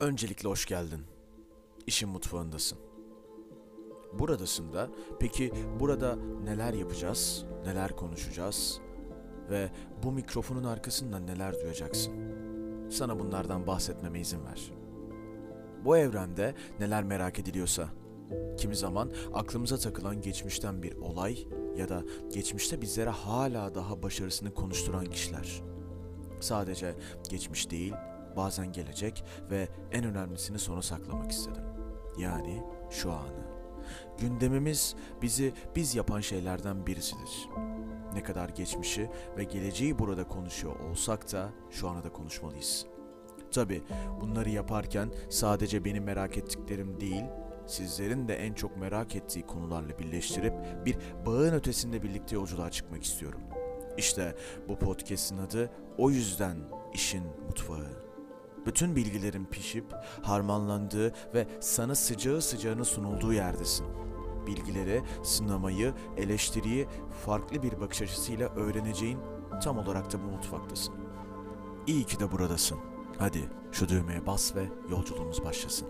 Öncelikle hoş geldin. İşin mutfağındasın. Buradasın da peki burada neler yapacağız, neler konuşacağız ve bu mikrofonun arkasından neler duyacaksın? Sana bunlardan bahsetmeme izin ver. Bu evrende neler merak ediliyorsa, kimi zaman aklımıza takılan geçmişten bir olay ya da geçmişte bizlere hala daha başarısını konuşturan kişiler. Sadece geçmiş değil, bazen gelecek ve en önemlisini sona saklamak istedim. Yani şu anı. Gündemimiz bizi biz yapan şeylerden birisidir. Ne kadar geçmişi ve geleceği burada konuşuyor olsak da şu ana da konuşmalıyız. Tabi bunları yaparken sadece benim merak ettiklerim değil, sizlerin de en çok merak ettiği konularla birleştirip bir bağın ötesinde birlikte yolculuğa çıkmak istiyorum. İşte bu podcast'in adı o yüzden işin mutfağı. Bütün bilgilerin pişip harmanlandığı ve sana sıcağı sıcağına sunulduğu yerdesin. Bilgileri, sınamayı, eleştiriyi farklı bir bakış açısıyla öğreneceğin tam olarak da bu mutfaktasın. İyi ki de buradasın. Hadi şu düğmeye bas ve yolculuğumuz başlasın.